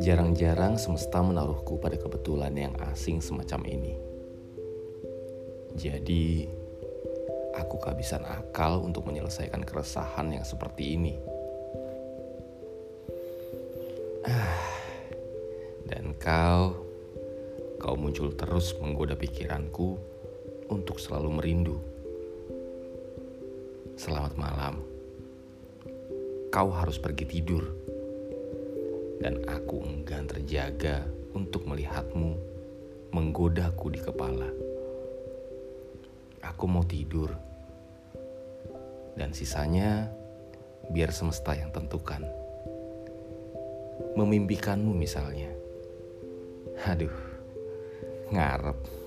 Jarang-jarang semesta menaruhku pada kebetulan yang asing semacam ini. Jadi, aku kehabisan akal untuk menyelesaikan keresahan yang seperti ini. Dan kau, kau muncul terus menggoda pikiranku untuk selalu merindu. Selamat malam. Kau harus pergi tidur dan aku enggan terjaga untuk melihatmu menggodaku di kepala. Aku mau tidur, dan sisanya biar semesta yang tentukan. Memimpikanmu misalnya. Aduh, ngarep.